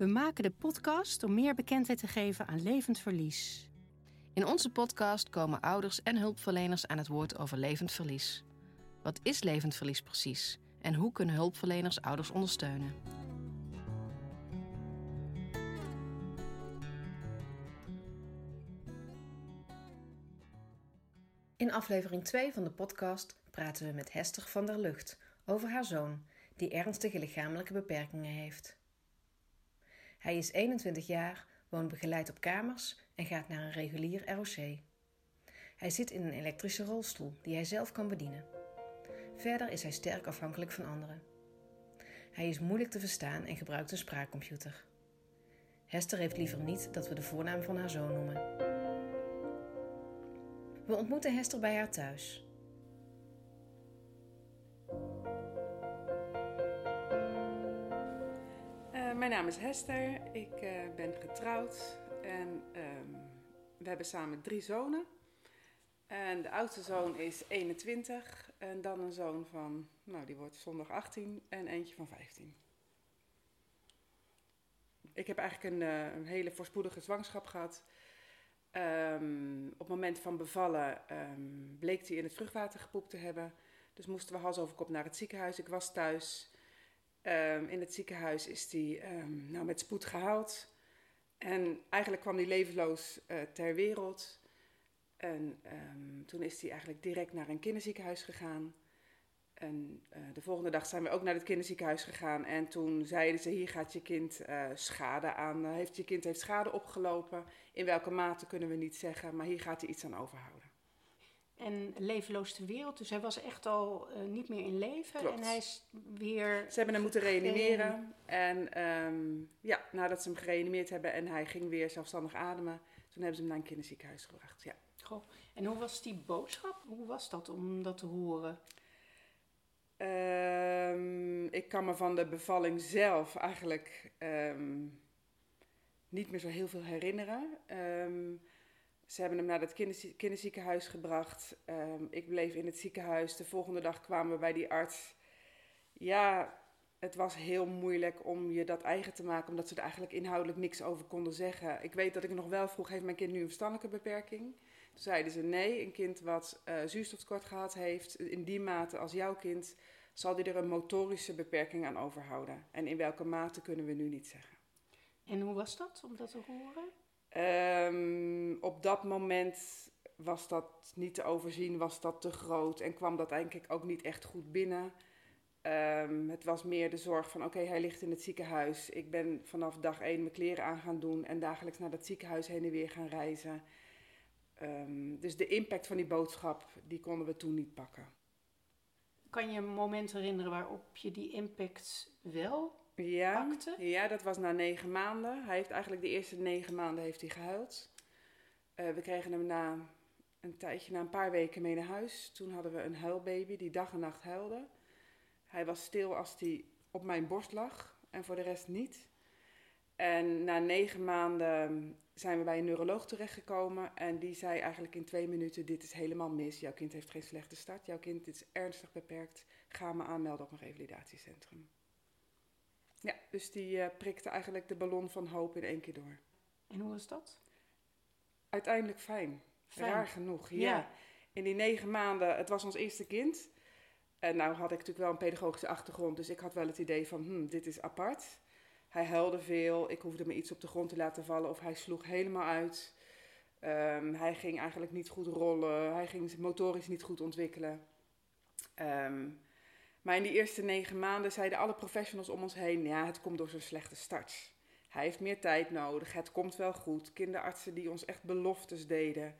We maken de podcast om meer bekendheid te geven aan levend verlies. In onze podcast komen ouders en hulpverleners aan het woord over levend verlies. Wat is levend verlies precies? En hoe kunnen hulpverleners ouders ondersteunen? In aflevering 2 van de podcast praten we met Hester van der Lucht over haar zoon, die ernstige lichamelijke beperkingen heeft. Hij is 21 jaar, woont begeleid op kamers en gaat naar een regulier ROC. Hij zit in een elektrische rolstoel die hij zelf kan bedienen. Verder is hij sterk afhankelijk van anderen. Hij is moeilijk te verstaan en gebruikt een spraakcomputer. Hester heeft liever niet dat we de voornaam van haar zoon noemen. We ontmoeten Hester bij haar thuis. Mijn naam is Hester, ik uh, ben getrouwd en um, we hebben samen drie zonen. En de oudste zoon is 21 en dan een zoon van, nou die wordt zondag 18 en eentje van 15. Ik heb eigenlijk een, uh, een hele voorspoedige zwangerschap gehad. Um, op het moment van bevallen um, bleek hij in het vruchtwater gepoept te hebben. Dus moesten we hals over kop naar het ziekenhuis. Ik was thuis. Um, in het ziekenhuis is hij nou, met spoed gehaald. En eigenlijk kwam hij levenloos uh, ter wereld. En toen is hij eigenlijk direct naar een kinderziekenhuis gegaan. En uh, de volgende dag zijn we ook naar het kinderziekenhuis gegaan. En toen zeiden ze: Hier gaat je kind uh, schade aan. Heeft je kind heeft schade opgelopen. In welke mate kunnen we niet zeggen, maar hier gaat hij iets aan overhouden. En levenloos ter wereld, dus hij was echt al niet meer in leven. Klopt. En hij is weer. Ze hebben hem moeten reanimeren. En um, ja, nadat ze hem gereanimeerd hebben en hij ging weer zelfstandig ademen, toen hebben ze hem naar een kinderziekenhuis gebracht. Ja. Goh. En hoe was die boodschap? Hoe was dat om dat te horen? Um, ik kan me van de bevalling zelf eigenlijk um, niet meer zo heel veel herinneren. Ze hebben hem naar het kinderzie kinderziekenhuis gebracht. ik bleef in het ziekenhuis. De volgende dag kwamen we bij die arts. Ja, het was heel moeilijk om je dat eigen te maken, omdat ze er eigenlijk inhoudelijk niks over konden zeggen. Ik weet dat ik nog wel vroeg: heeft mijn kind nu een verstandelijke beperking? Toen zeiden ze nee, een kind wat uh, gehad heeft, in die mate als jouw kind, zal die er een motorische beperking aan overhouden. En in welke mate kunnen we nu niet zeggen. En hoe was dat om dat te horen? Um, op dat moment was dat niet te overzien, was dat te groot en kwam dat eigenlijk ook niet echt goed binnen. Um, het was meer de zorg van: oké, hij ligt in het ziekenhuis. Ik ben vanaf dag één mijn kleren aan gaan doen en dagelijks naar dat ziekenhuis heen en weer gaan reizen. Um, dus de impact van die boodschap, die konden we toen niet pakken. Kan je een moment herinneren waarop je die impact wel ja, pakte? Ja, dat was na negen maanden. Hij heeft eigenlijk de eerste negen maanden heeft hij gehuild. Uh, we kregen hem na een tijdje, na een paar weken mee naar huis. Toen hadden we een huilbaby die dag en nacht huilde. Hij was stil als hij op mijn borst lag en voor de rest niet. En na negen maanden zijn we bij een neuroloog terechtgekomen. En die zei eigenlijk in twee minuten: Dit is helemaal mis. Jouw kind heeft geen slechte start. Jouw kind is ernstig beperkt. Ga me aanmelden op een revalidatiecentrum. Ja, dus die uh, prikte eigenlijk de ballon van hoop in één keer door. En hoe was dat? Uiteindelijk fijn. fijn. Raar genoeg, ja. Ja. In die negen maanden, het was ons eerste kind. En nou had ik natuurlijk wel een pedagogische achtergrond. Dus ik had wel het idee van: hm, dit is apart. Hij huilde veel. Ik hoefde me iets op de grond te laten vallen of hij sloeg helemaal uit. Um, hij ging eigenlijk niet goed rollen. Hij ging motorisch niet goed ontwikkelen. Um, maar in die eerste negen maanden zeiden alle professionals om ons heen: ja, het komt door zo'n slechte start. Hij heeft meer tijd nodig. Het komt wel goed. Kinderartsen die ons echt beloftes deden.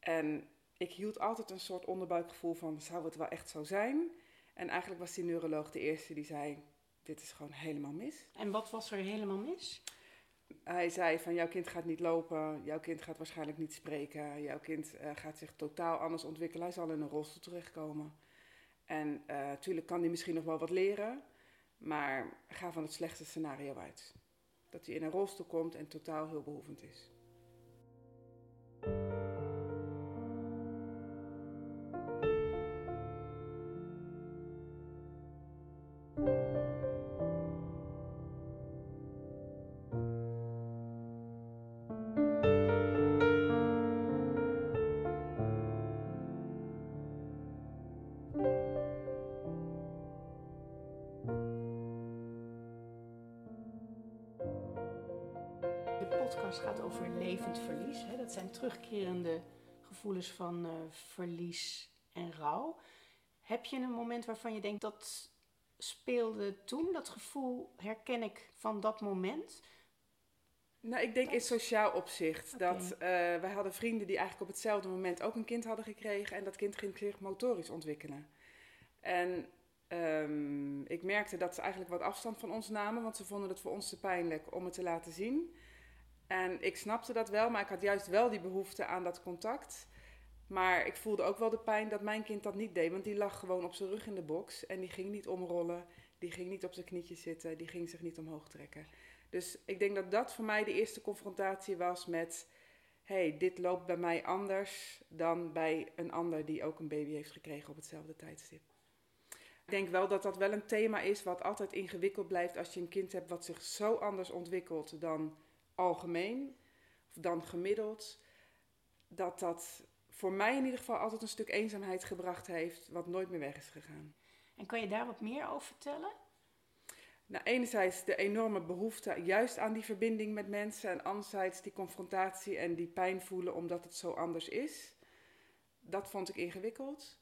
En ik hield altijd een soort onderbuikgevoel van: zou het wel echt zo zijn? En eigenlijk was die neuroloog de eerste die zei: dit is gewoon helemaal mis. En wat was er helemaal mis? Hij zei van jouw kind gaat niet lopen, jouw kind gaat waarschijnlijk niet spreken, jouw kind uh, gaat zich totaal anders ontwikkelen, hij zal in een rolstoel terechtkomen. En natuurlijk kan hij misschien nog wel wat leren, maar ga van het slechtste scenario uit. Dat hij in een rolstoel komt en totaal hulpbehoevend is. Podcast gaat over levend verlies. Hè? Dat zijn terugkerende gevoelens van uh, verlies en rouw. Heb je een moment waarvan je denkt dat speelde toen? Dat gevoel herken ik van dat moment? Nou, ik denk in sociaal opzicht. Okay. Dat uh, wij hadden vrienden die eigenlijk op hetzelfde moment ook een kind hadden gekregen. En dat kind ging zich motorisch ontwikkelen. En um, ik merkte dat ze eigenlijk wat afstand van ons namen. Want ze vonden het voor ons te pijnlijk om het te laten zien. En ik snapte dat wel, maar ik had juist wel die behoefte aan dat contact. Maar ik voelde ook wel de pijn dat mijn kind dat niet deed. Want die lag gewoon op zijn rug in de box. En die ging niet omrollen. Die ging niet op zijn knietjes zitten. Die ging zich niet omhoog trekken. Dus ik denk dat dat voor mij de eerste confrontatie was met... hey, dit loopt bij mij anders dan bij een ander die ook een baby heeft gekregen op hetzelfde tijdstip. Ik denk wel dat dat wel een thema is wat altijd ingewikkeld blijft als je een kind hebt wat zich zo anders ontwikkelt dan algemeen of dan gemiddeld, dat dat voor mij in ieder geval altijd een stuk eenzaamheid gebracht heeft, wat nooit meer weg is gegaan. En kan je daar wat meer over vertellen? Nou, enerzijds de enorme behoefte juist aan die verbinding met mensen en anderzijds die confrontatie en die pijn voelen omdat het zo anders is. Dat vond ik ingewikkeld.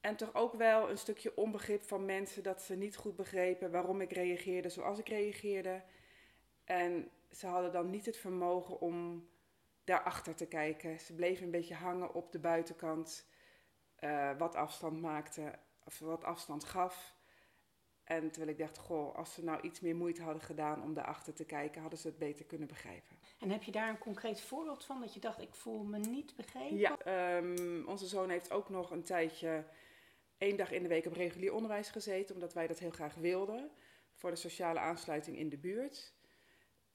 En toch ook wel een stukje onbegrip van mensen dat ze niet goed begrepen waarom ik reageerde zoals ik reageerde. En ze hadden dan niet het vermogen om daarachter te kijken. Ze bleven een beetje hangen op de buitenkant, uh, wat afstand maakte, of wat afstand gaf. En terwijl ik dacht, goh, als ze nou iets meer moeite hadden gedaan om daarachter te kijken, hadden ze het beter kunnen begrijpen. En heb je daar een concreet voorbeeld van dat je dacht, ik voel me niet begrepen? Ja, um, onze zoon heeft ook nog een tijdje één dag in de week op regulier onderwijs gezeten, omdat wij dat heel graag wilden voor de sociale aansluiting in de buurt.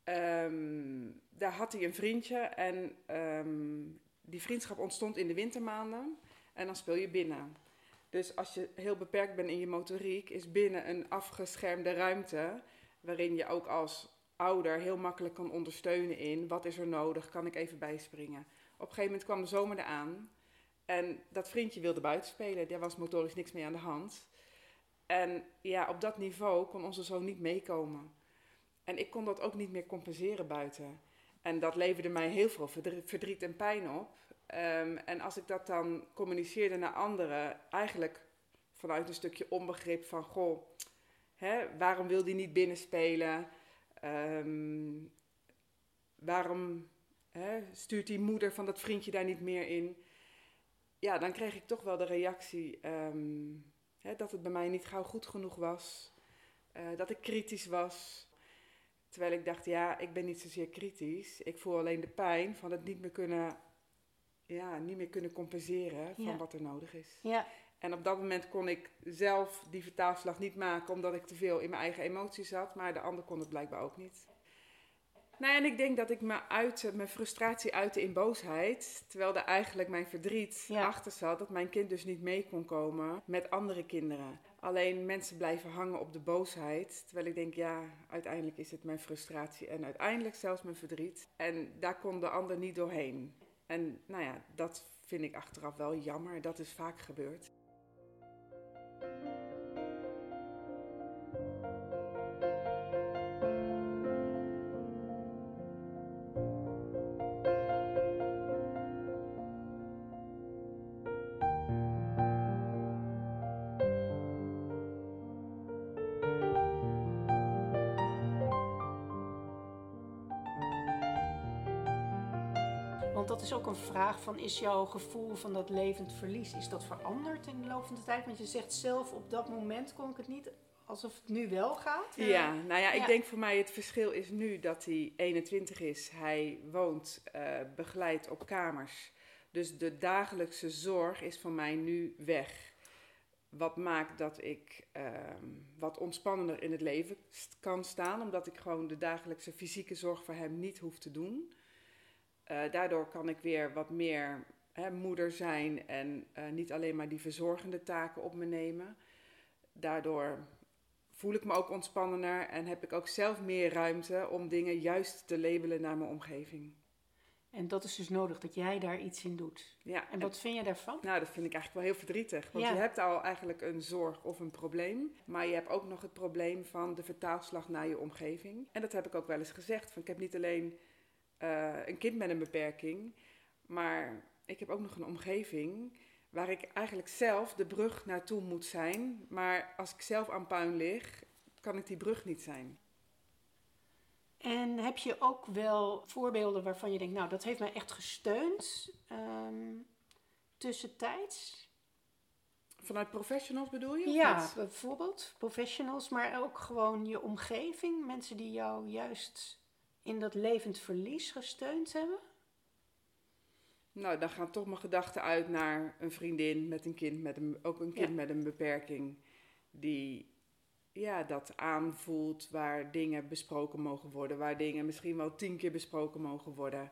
Um, daar had hij een vriendje en um, die vriendschap ontstond in de wintermaanden en dan speel je binnen. Dus als je heel beperkt bent in je motoriek, is binnen een afgeschermde ruimte waarin je ook als ouder heel makkelijk kan ondersteunen in wat is er nodig, kan ik even bijspringen. Op een gegeven moment kwam de zomer eraan en dat vriendje wilde buiten spelen, daar was motorisch niks mee aan de hand. En ja, op dat niveau kon onze zoon niet meekomen. En ik kon dat ook niet meer compenseren buiten. En dat leverde mij heel veel verdriet en pijn op. Um, en als ik dat dan communiceerde naar anderen, eigenlijk vanuit een stukje onbegrip van: goh, hè, waarom wil die niet binnenspelen? Um, waarom hè, stuurt die moeder van dat vriendje daar niet meer in? Ja, dan kreeg ik toch wel de reactie um, hè, dat het bij mij niet gauw goed genoeg was, uh, dat ik kritisch was. Terwijl ik dacht, ja, ik ben niet zozeer kritisch. Ik voel alleen de pijn van het niet meer kunnen, ja, niet meer kunnen compenseren van wat er nodig is. Ja. En op dat moment kon ik zelf die vertaalslag niet maken omdat ik te veel in mijn eigen emoties zat. Maar de ander kon het blijkbaar ook niet. Nou, en ik denk dat ik me mijn frustratie uitte in boosheid. Terwijl er eigenlijk mijn verdriet achter zat dat mijn kind dus niet mee kon komen met andere kinderen. Alleen mensen blijven hangen op de boosheid. Terwijl ik denk, ja, uiteindelijk is het mijn frustratie en uiteindelijk zelfs mijn verdriet. En daar kon de ander niet doorheen. En nou ja, dat vind ik achteraf wel jammer. Dat is vaak gebeurd. Vraag van, is jouw gevoel van dat levend verlies, is dat veranderd in de loop van de tijd? Want je zegt zelf, op dat moment kon ik het niet alsof het nu wel gaat. eh, Ja, nou ja, ik ja. denk voor mij het verschil is nu dat hij 21 is. Hij woont eh, begeleid op kamers. Dus de dagelijkse zorg is voor mij nu weg. Wat maakt dat ik ehm, wat ontspannender in het leven kan staan, omdat ik gewoon de dagelijkse fysieke zorg voor hem niet hoef te doen. Eh, daardoor kan ik weer wat meer hè, moeder zijn en eh, niet alleen maar die verzorgende taken op me nemen. Daardoor voel ik me ook ontspannender en heb ik ook zelf meer ruimte om dingen juist te labelen naar mijn omgeving. En dat is dus nodig, dat jij daar iets in doet. Ja, En wat vind je daarvan? nou, dat vind ik eigenlijk wel heel verdrietig. Want Ja. je hebt al eigenlijk een zorg of een probleem. Maar je hebt ook nog het probleem van de vertaalslag naar je omgeving. En dat heb ik ook wel eens gezegd. Van, ik heb niet alleen eh, een kind met een beperking. Maar ik heb ook nog een omgeving waar ik eigenlijk zelf de brug naartoe moet zijn. Maar als ik zelf aan puin lig, kan ik die brug niet zijn. En heb je ook wel voorbeelden waarvan je denkt, nou, dat heeft mij echt gesteund ehm, tussentijds? Vanuit professionals bedoel je? Ja, bijvoorbeeld professionals, maar ook gewoon je omgeving. Mensen die jou juist in dat levend verlies gesteund hebben. Nou, dan gaan toch mijn gedachten uit naar een vriendin met een kind met een, ook een kind Ja. met een beperking. Die ja, dat aanvoelt waar dingen besproken mogen worden. Waar dingen misschien wel tien keer besproken mogen worden.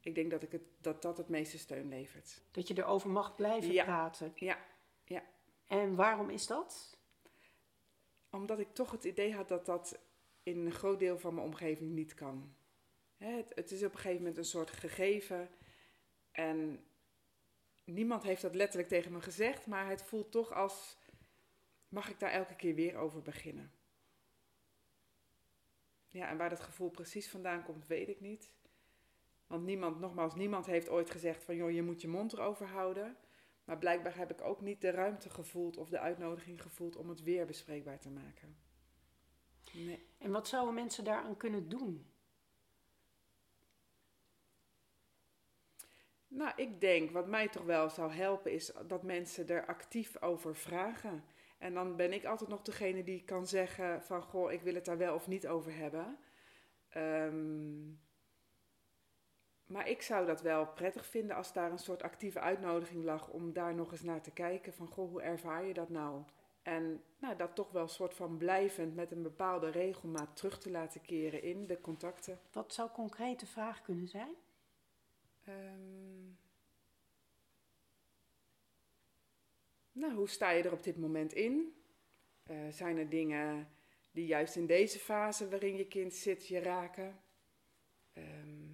Ik denk dat ik het, dat, dat het meeste steun levert. Dat je erover mag blijven Ja. praten. Ja, ja. En waarom is dat? Omdat ik toch het idee had dat dat in een groot deel van mijn omgeving niet kan. Het, het is op een gegeven moment een soort gegeven. En niemand heeft dat letterlijk tegen me gezegd, maar het voelt toch als: mag ik daar elke keer weer over beginnen? Ja, en waar dat gevoel precies vandaan komt, weet ik niet. Want niemand, nogmaals, niemand heeft ooit gezegd van joh, je moet je mond erover houden. Maar blijkbaar heb ik ook niet de ruimte gevoeld of de uitnodiging gevoeld om het weer bespreekbaar te maken. Nee. En wat zouden mensen daaraan kunnen doen? Nou, ik denk wat mij toch wel zou helpen is dat mensen er actief over vragen. En dan ben ik altijd nog degene die kan zeggen van goh, ik wil het daar wel of niet over hebben. Ehm, maar ik zou dat wel prettig vinden als daar een soort actieve uitnodiging lag om daar nog eens naar te kijken van goh, hoe ervaar je dat nou? En nou, dat toch wel een soort van blijvend met een bepaalde regelmaat terug te laten keren in de contacten. Wat zou concrete vraag kunnen zijn? Ehm, nou, hoe sta je er op dit moment in? Eh, zijn er dingen die juist in deze fase waarin je kind zit je raken? Ehm,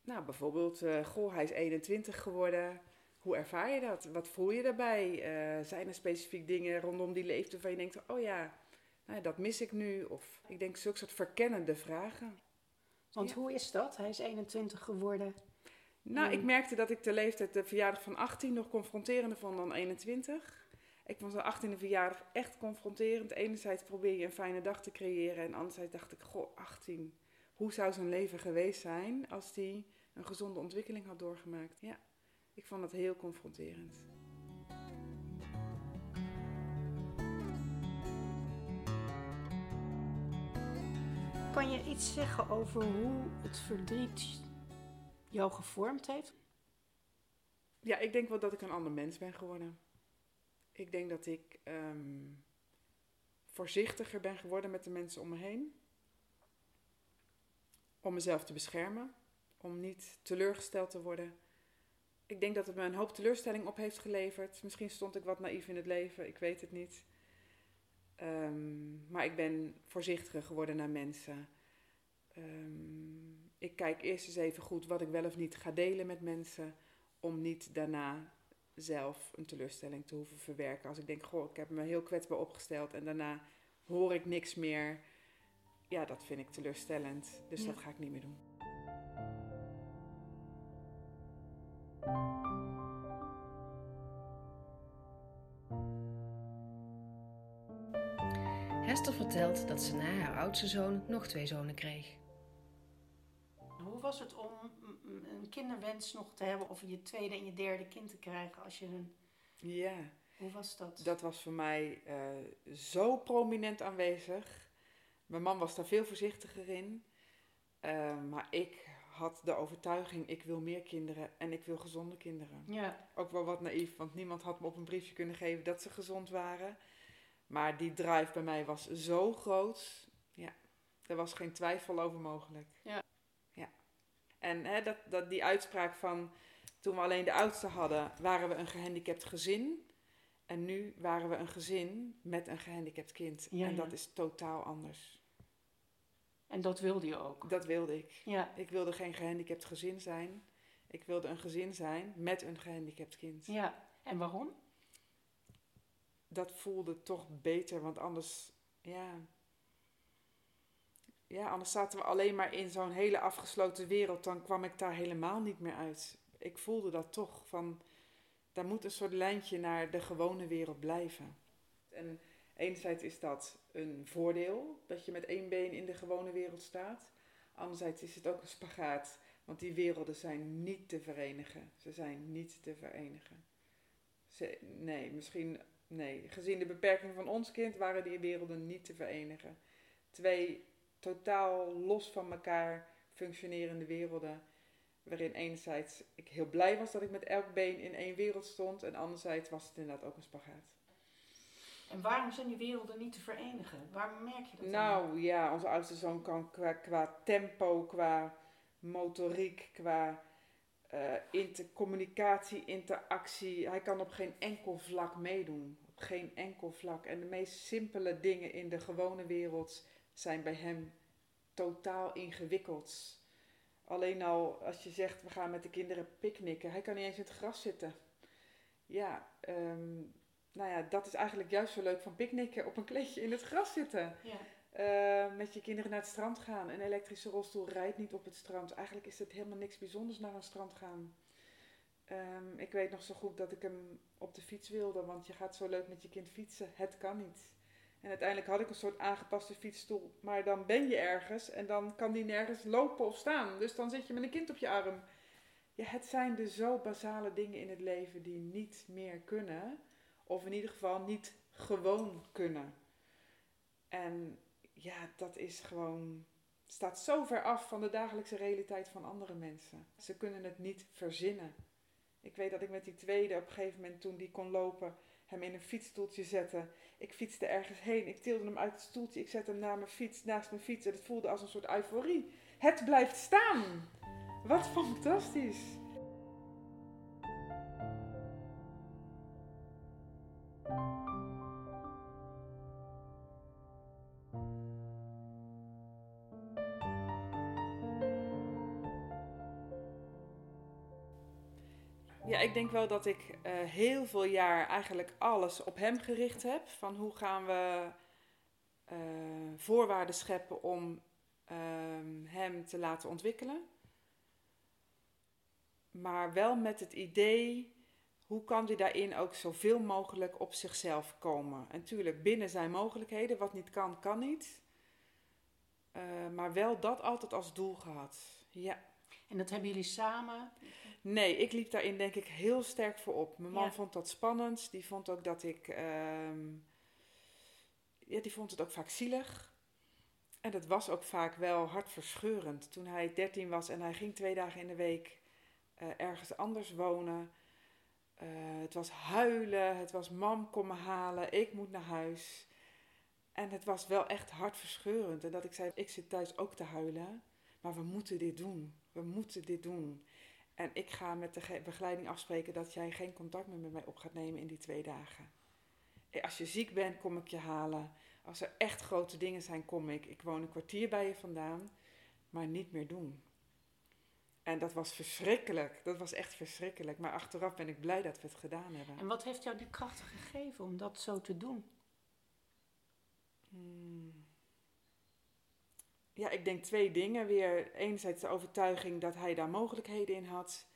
nou, bijvoorbeeld, eh, goh, hij is 21 geworden. Hoe ervaar je dat? Wat voel je daarbij? Eh, zijn er specifiek dingen rondom die leeftijd waarvan je denkt, oh ja, nou, dat mis ik nu? Of ik denk zulke soort verkennende vragen. Want Ja. hoe is dat? Hij is 21 geworden. Nou, Hmm. ik merkte dat ik de leeftijd, de verjaardag van 18, nog confronterender vond dan 21. Ik vond de 18e verjaardag echt confronterend. Enerzijds probeer je een fijne dag te creëren. En anderzijds dacht ik, goh, 18. Hoe zou zijn leven geweest zijn als hij een gezonde ontwikkeling had doorgemaakt? Ja, ik vond dat heel confronterend. Kan je iets zeggen over hoe het verdriet jou gevormd heeft? Ja, ik denk wel dat ik een ander mens ben geworden. Ik denk dat ik ehm, voorzichtiger ben geworden met de mensen om me heen. Om mezelf te beschermen. Om niet teleurgesteld te worden. Ik denk dat het me een hoop teleurstelling op heeft geleverd. Misschien stond ik wat naïef in het leven, ik weet het niet. Ehm, maar ik ben voorzichtiger geworden naar mensen. Ehm, ik kijk eerst eens even goed wat ik wel of niet ga delen met mensen om niet daarna zelf een teleurstelling te hoeven verwerken. Als ik denk, goh, ik heb me heel kwetsbaar opgesteld en daarna hoor ik niks meer. Ja, dat vind ik teleurstellend. Dus Ja. dat ga ik niet meer doen. Dat ze na haar oudste zoon nog twee zonen kreeg. Hoe was het om een kinderwens nog te hebben of je tweede en je derde kind te krijgen als je een... Ja. Hoe was dat? Dat was voor mij eh, zo prominent aanwezig. Mijn man was daar veel voorzichtiger in. Eh, maar ik had de overtuiging, ik wil meer kinderen en ik wil gezonde kinderen. Ja, Ook wel wat naïef, want niemand had me op een briefje kunnen geven dat ze gezond waren. Maar die drive bij mij was zo groot. Ja, er was geen twijfel over mogelijk. Ja. ja. En hè, dat, dat, die uitspraak van toen we alleen de oudste hadden, waren we een gehandicapt gezin. En nu waren we een gezin met een gehandicapt kind. Ja, en ja. dat is totaal anders. en dat wilde je ook. Dat wilde ik. Ja, Ik wilde geen gehandicapt gezin zijn. Ik wilde een gezin zijn met een gehandicapt kind. ja. En waarom? Dat voelde toch beter, want anders, ja. Ja, anders zaten we alleen maar in zo'n hele afgesloten wereld. Dan kwam ik daar helemaal niet meer uit. Ik voelde dat toch van, daar moet een soort lijntje naar de gewone wereld blijven. En enerzijds is dat een voordeel, dat je met één been in de gewone wereld staat. Anderzijds is het ook een spagaat, want die werelden zijn niet te verenigen. Ze zijn niet te verenigen. Ze, nee, misschien Nee, gezien de beperking van ons kind waren die werelden niet te verenigen. Twee totaal los van elkaar functionerende werelden. Waarin enerzijds ik heel blij was dat ik met elk been in één wereld stond. En anderzijds was het inderdaad ook een spagaat. En waarom zijn die werelden niet te verenigen? Waarom merk je dat? Nou ja, onze oudste zoon kan qua, qua tempo, qua motoriek, qua eh, inter, communicatie, interactie. Hij kan op geen enkel vlak meedoen. Op geen enkel vlak. En de meest simpele dingen in de gewone wereld zijn bij hem totaal ingewikkeld. Alleen al als je zegt we gaan met de kinderen picknicken, hij kan niet eens in het gras zitten. Ja, ehm, nou ja, dat is eigenlijk juist zo leuk van picknicken. Op een kleedje in het gras zitten. Ja. Eh, met je kinderen naar het strand gaan. Een elektrische rolstoel rijdt niet op het strand. Eigenlijk is het helemaal niks bijzonders naar een strand gaan. Ehm, ik weet nog zo goed dat ik hem op de fiets wilde, want je gaat zo leuk met je kind fietsen. Het kan niet. En uiteindelijk had ik een soort aangepaste fietsstoel, maar dan ben je ergens en dan kan die nergens lopen of staan. Dus dan zit je met een kind op je arm. Ja, het zijn de zo basale dingen in het leven die niet meer kunnen, of in ieder geval niet gewoon kunnen. En ja, dat is gewoon. staat zo ver af van de dagelijkse realiteit van andere mensen. Ze kunnen het niet verzinnen. Ik weet dat ik met die tweede op een gegeven moment, toen die kon lopen, hem in een fietsstoeltje zette. Ik fietste ergens heen, ik tilde hem uit het stoeltje, ik zette hem naar mijn fiets, naast mijn fiets en het voelde als een soort euforie. Het blijft staan! Wat fantastisch! Ik denk wel dat ik eh, heel veel jaar eigenlijk alles op hem gericht heb. Van hoe gaan we eh, voorwaarden scheppen om ehm, hem te laten ontwikkelen. Maar wel met het idee, hoe kan hij daarin ook zoveel mogelijk op zichzelf komen. En natuurlijk binnen zijn mogelijkheden, wat niet kan, kan niet. Eh, maar wel dat altijd als doel gehad. Ja. En dat hebben jullie samen. Nee, ik liep daarin denk ik heel sterk voor op. Mijn man Ja. vond dat spannend. Die vond ook dat ik... ehm, ja, die vond het ook vaak zielig. En dat was ook vaak wel hartverscheurend. Toen hij 13 was en hij ging twee dagen in de week eh, ergens anders wonen. Eh, het was huilen, het was mam kom me halen, ik moet naar huis. En het was wel echt hartverscheurend. En dat ik zei, ik zit thuis ook te huilen. Maar we moeten dit doen. We moeten dit doen. En ik ga met de ge- begeleiding afspreken dat jij geen contact meer met mij op gaat nemen in die twee dagen. Eh, Als je ziek bent, kom ik je halen. Als er echt grote dingen zijn, kom ik. Ik woon een kwartier bij je vandaan, maar niet meer doen. En dat was verschrikkelijk. Dat was echt verschrikkelijk. Maar achteraf ben ik blij dat we het gedaan hebben. En wat heeft jou die kracht gegeven om dat zo te doen? Hmm. Ja, ik denk twee dingen. Weer enerzijds de overtuiging dat hij daar mogelijkheden in had.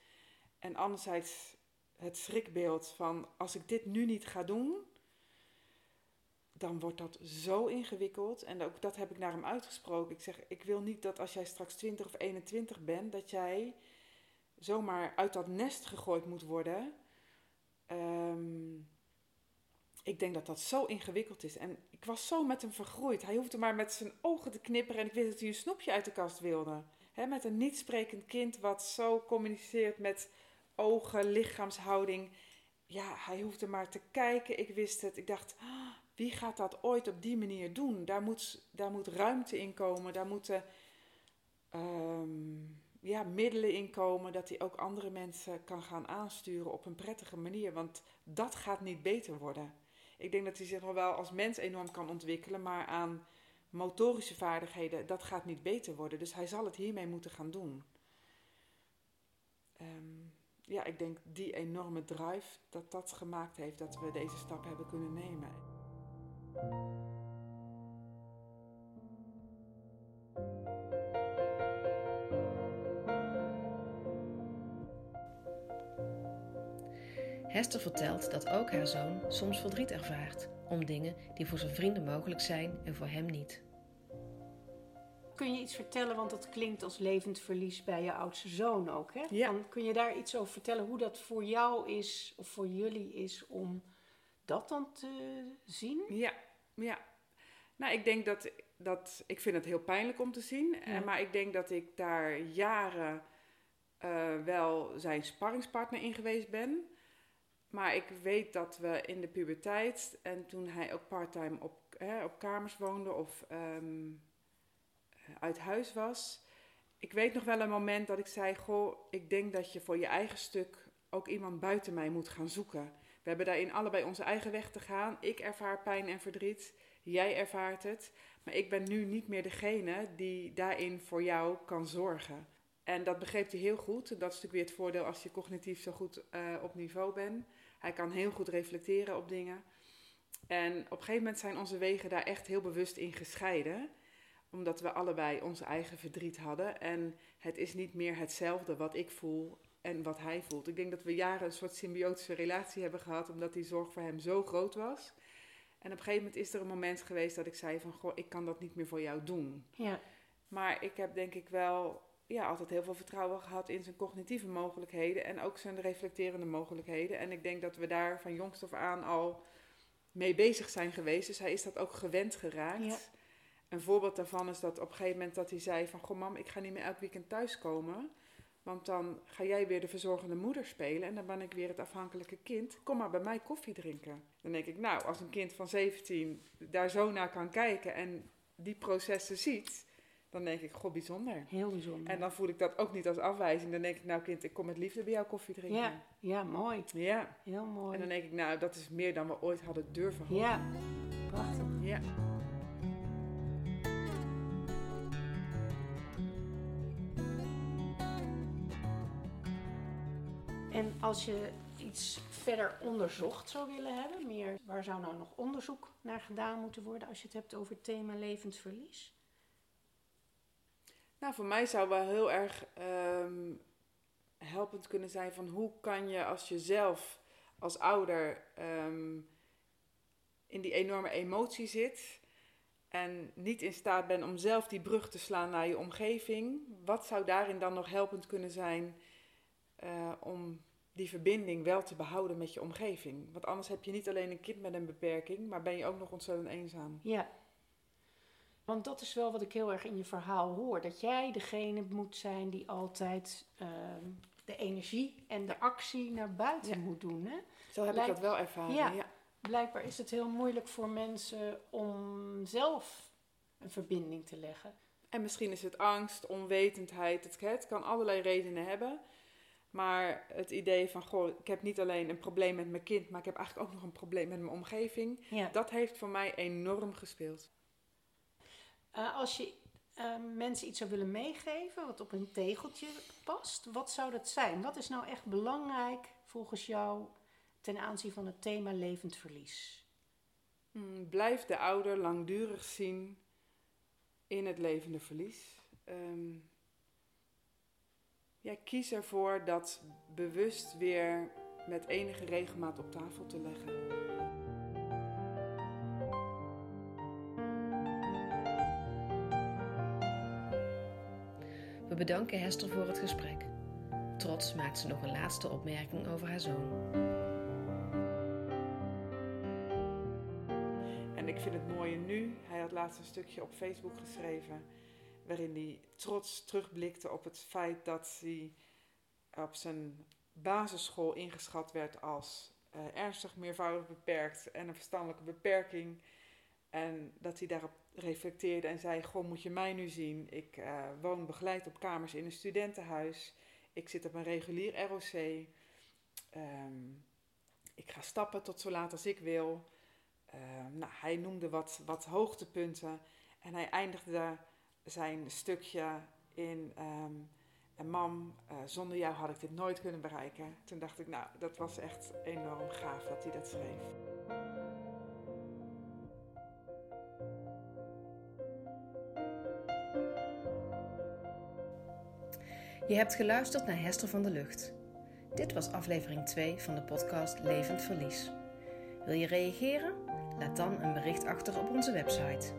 En anderzijds het schrikbeeld van als ik dit nu niet ga doen, dan wordt dat zo ingewikkeld. En ook dat heb ik naar hem uitgesproken. Ik zeg, ik wil niet dat als jij straks 20 of 21 bent, dat jij zomaar uit dat nest gegooid moet worden. Ehm, ik denk dat dat zo ingewikkeld is. En ik was zo met hem vergroeid. Hij hoefde maar met zijn ogen te knipperen en ik wist dat hij een snoepje uit de kast wilde. Met een niet sprekend kind wat zo communiceert met ogen, lichaamshouding. Ja, hij hoefde maar te kijken. Ik wist het. Ik dacht, ah, wie gaat dat ooit op die manier doen? Daar moet, daar moet ruimte in komen. Daar moeten ehm, ja, middelen in komen. Dat hij ook andere mensen kan gaan aansturen op een prettige manier. Want dat gaat niet beter worden. Ik denk dat hij zich nog wel als mens enorm kan ontwikkelen. Maar aan motorische vaardigheden, dat gaat niet beter worden. Dus hij zal het hiermee moeten gaan doen. Ehm, ja, ik denk die enorme drive dat dat gemaakt heeft dat we deze stap hebben kunnen nemen. Hester vertelt dat ook haar zoon soms verdriet ervaart om dingen die voor zijn vrienden mogelijk zijn en voor hem niet. Kun je iets vertellen, want dat klinkt als levend verlies bij je oudste zoon ook, hè? Ja. Dan kun je daar iets over vertellen hoe dat voor jou is, of voor jullie is, om dat dan te zien? Ja, ja. Nou, ik denk dat, dat ik vind het heel pijnlijk om te zien. Ja. eh, Maar ik denk dat ik daar jaren eh, wel zijn sparringspartner in geweest ben. Maar ik weet dat we in de puberteit en toen hij ook parttime op, op kamers woonde of ehm, uit huis was. Ik weet nog wel een moment dat ik zei: Goh, ik denk dat je voor je eigen stuk ook iemand buiten mij moet gaan zoeken. We hebben daarin allebei onze eigen weg te gaan. Ik ervaar pijn en verdriet. Jij ervaart het. Maar ik ben nu niet meer degene die daarin voor jou kan zorgen. En dat begreep hij heel goed. Dat is natuurlijk weer het voordeel als je cognitief zo goed eh, op niveau bent. Hij kan heel goed reflecteren op dingen. En op een gegeven moment zijn onze wegen daar echt heel bewust in gescheiden. Omdat we allebei onze eigen verdriet hadden. En het is niet meer hetzelfde wat ik voel en wat hij voelt. Ik denk dat we jaren een soort symbiotische relatie hebben gehad. Omdat die zorg voor hem zo groot was. En op een gegeven moment is er een moment geweest dat ik zei van... Goh, ik kan dat niet meer voor jou doen. Ja, Maar ik heb denk ik wel ja, altijd heel veel vertrouwen gehad in zijn cognitieve mogelijkheden en ook zijn reflecterende mogelijkheden. En ik denk dat we daar van jongs af aan al mee bezig zijn geweest. Dus hij is dat ook gewend geraakt. Ja. Een voorbeeld daarvan is dat op een gegeven moment dat hij zei van... Goh mam, ik ga niet meer elk weekend thuiskomen. Want dan ga jij weer de verzorgende moeder spelen en dan ben ik weer het afhankelijke kind. Kom maar bij mij koffie drinken. Dan denk ik, nou, als een kind van 17 daar zo naar kan kijken en die processen ziet... Dan denk ik, goh, bijzonder. heel bijzonder. En dan voel ik dat ook niet als afwijzing. Dan denk ik, nou kind, ik kom met liefde bij jou koffie drinken. ja, ja, mooi. Ja. Heel mooi. En dan denk ik, nou, dat is meer dan we ooit hadden durven hopen. Ja, prachtig. Ja. En als je iets verder onderzocht zou willen hebben, meer, waar zou nou nog onderzoek naar gedaan moeten worden als je het hebt over het thema levend verlies? Nou, voor mij zou wel heel erg ehm, helpend kunnen zijn van hoe kan je als je zelf als ouder ehm, in die enorme emotie zit en niet in staat bent om zelf die brug te slaan naar je omgeving. Wat zou daarin dan nog helpend kunnen zijn eh, om die verbinding wel te behouden met je omgeving? Want anders heb je niet alleen een kind met een beperking, maar ben je ook nog ontzettend eenzaam. Ja. Want dat is wel wat ik heel erg in je verhaal hoor. Dat jij degene moet zijn die altijd ehm, de energie en de actie naar buiten Ja. moet doen. Hè? Zo heb ik dat wel ervaren. Ja. ja. Blijkbaar is het heel moeilijk voor mensen om zelf een verbinding te leggen. En misschien is het angst, onwetendheid. Het, het kan allerlei redenen hebben. Maar het idee van, goh, ik heb niet alleen een probleem met mijn kind, maar ik heb eigenlijk ook nog een probleem met mijn omgeving. Ja. Dat heeft voor mij enorm gespeeld. Eh, als je eh, mensen iets zou willen meegeven wat op een tegeltje past, wat zou dat zijn? Wat is nou echt belangrijk volgens jou ten aanzien van het thema levend verlies? Hmm, blijf de ouder langdurig zien in het levende verlies. Ehm, ja, kies ervoor dat bewust weer met enige regelmaat op tafel te leggen. Bedanken Hester voor het gesprek. Trots maakt ze nog een laatste opmerking over haar zoon. ik vind het mooie nu. Hij had laatst een stukje op Facebook geschreven waarin hij trots terugblikte op het feit dat hij op zijn basisschool ingeschat werd als uh, ernstig meervoudig beperkt en een verstandelijke beperking. En dat hij daarop reflecteerde en zei: Goh, moet je mij nu zien? Ik uh, woon begeleid op kamers in een studentenhuis. Ik zit op een regulier ROC. Ehm, ik ga stappen tot zo laat als ik wil. Uh, nou, hij noemde wat, wat hoogtepunten en hij eindigde zijn stukje in. Um, en mam, uh, zonder jou had ik dit nooit kunnen bereiken. Toen dacht ik, nou, dat was echt enorm gaaf dat hij dat schreef. Je hebt geluisterd naar Hester van de Lucht. Dit was aflevering 2 van de podcast Levend Verlies. Wil je reageren? Laat dan een bericht achter op onze website.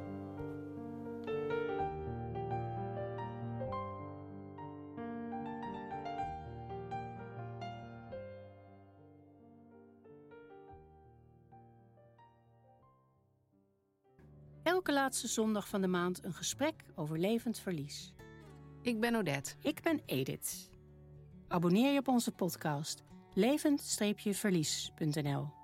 Elke laatste zondag van de maand een gesprek over levend verlies. Ik ben Odette. Ik ben Edith. Abonneer je op onze podcast levend-verlies.nl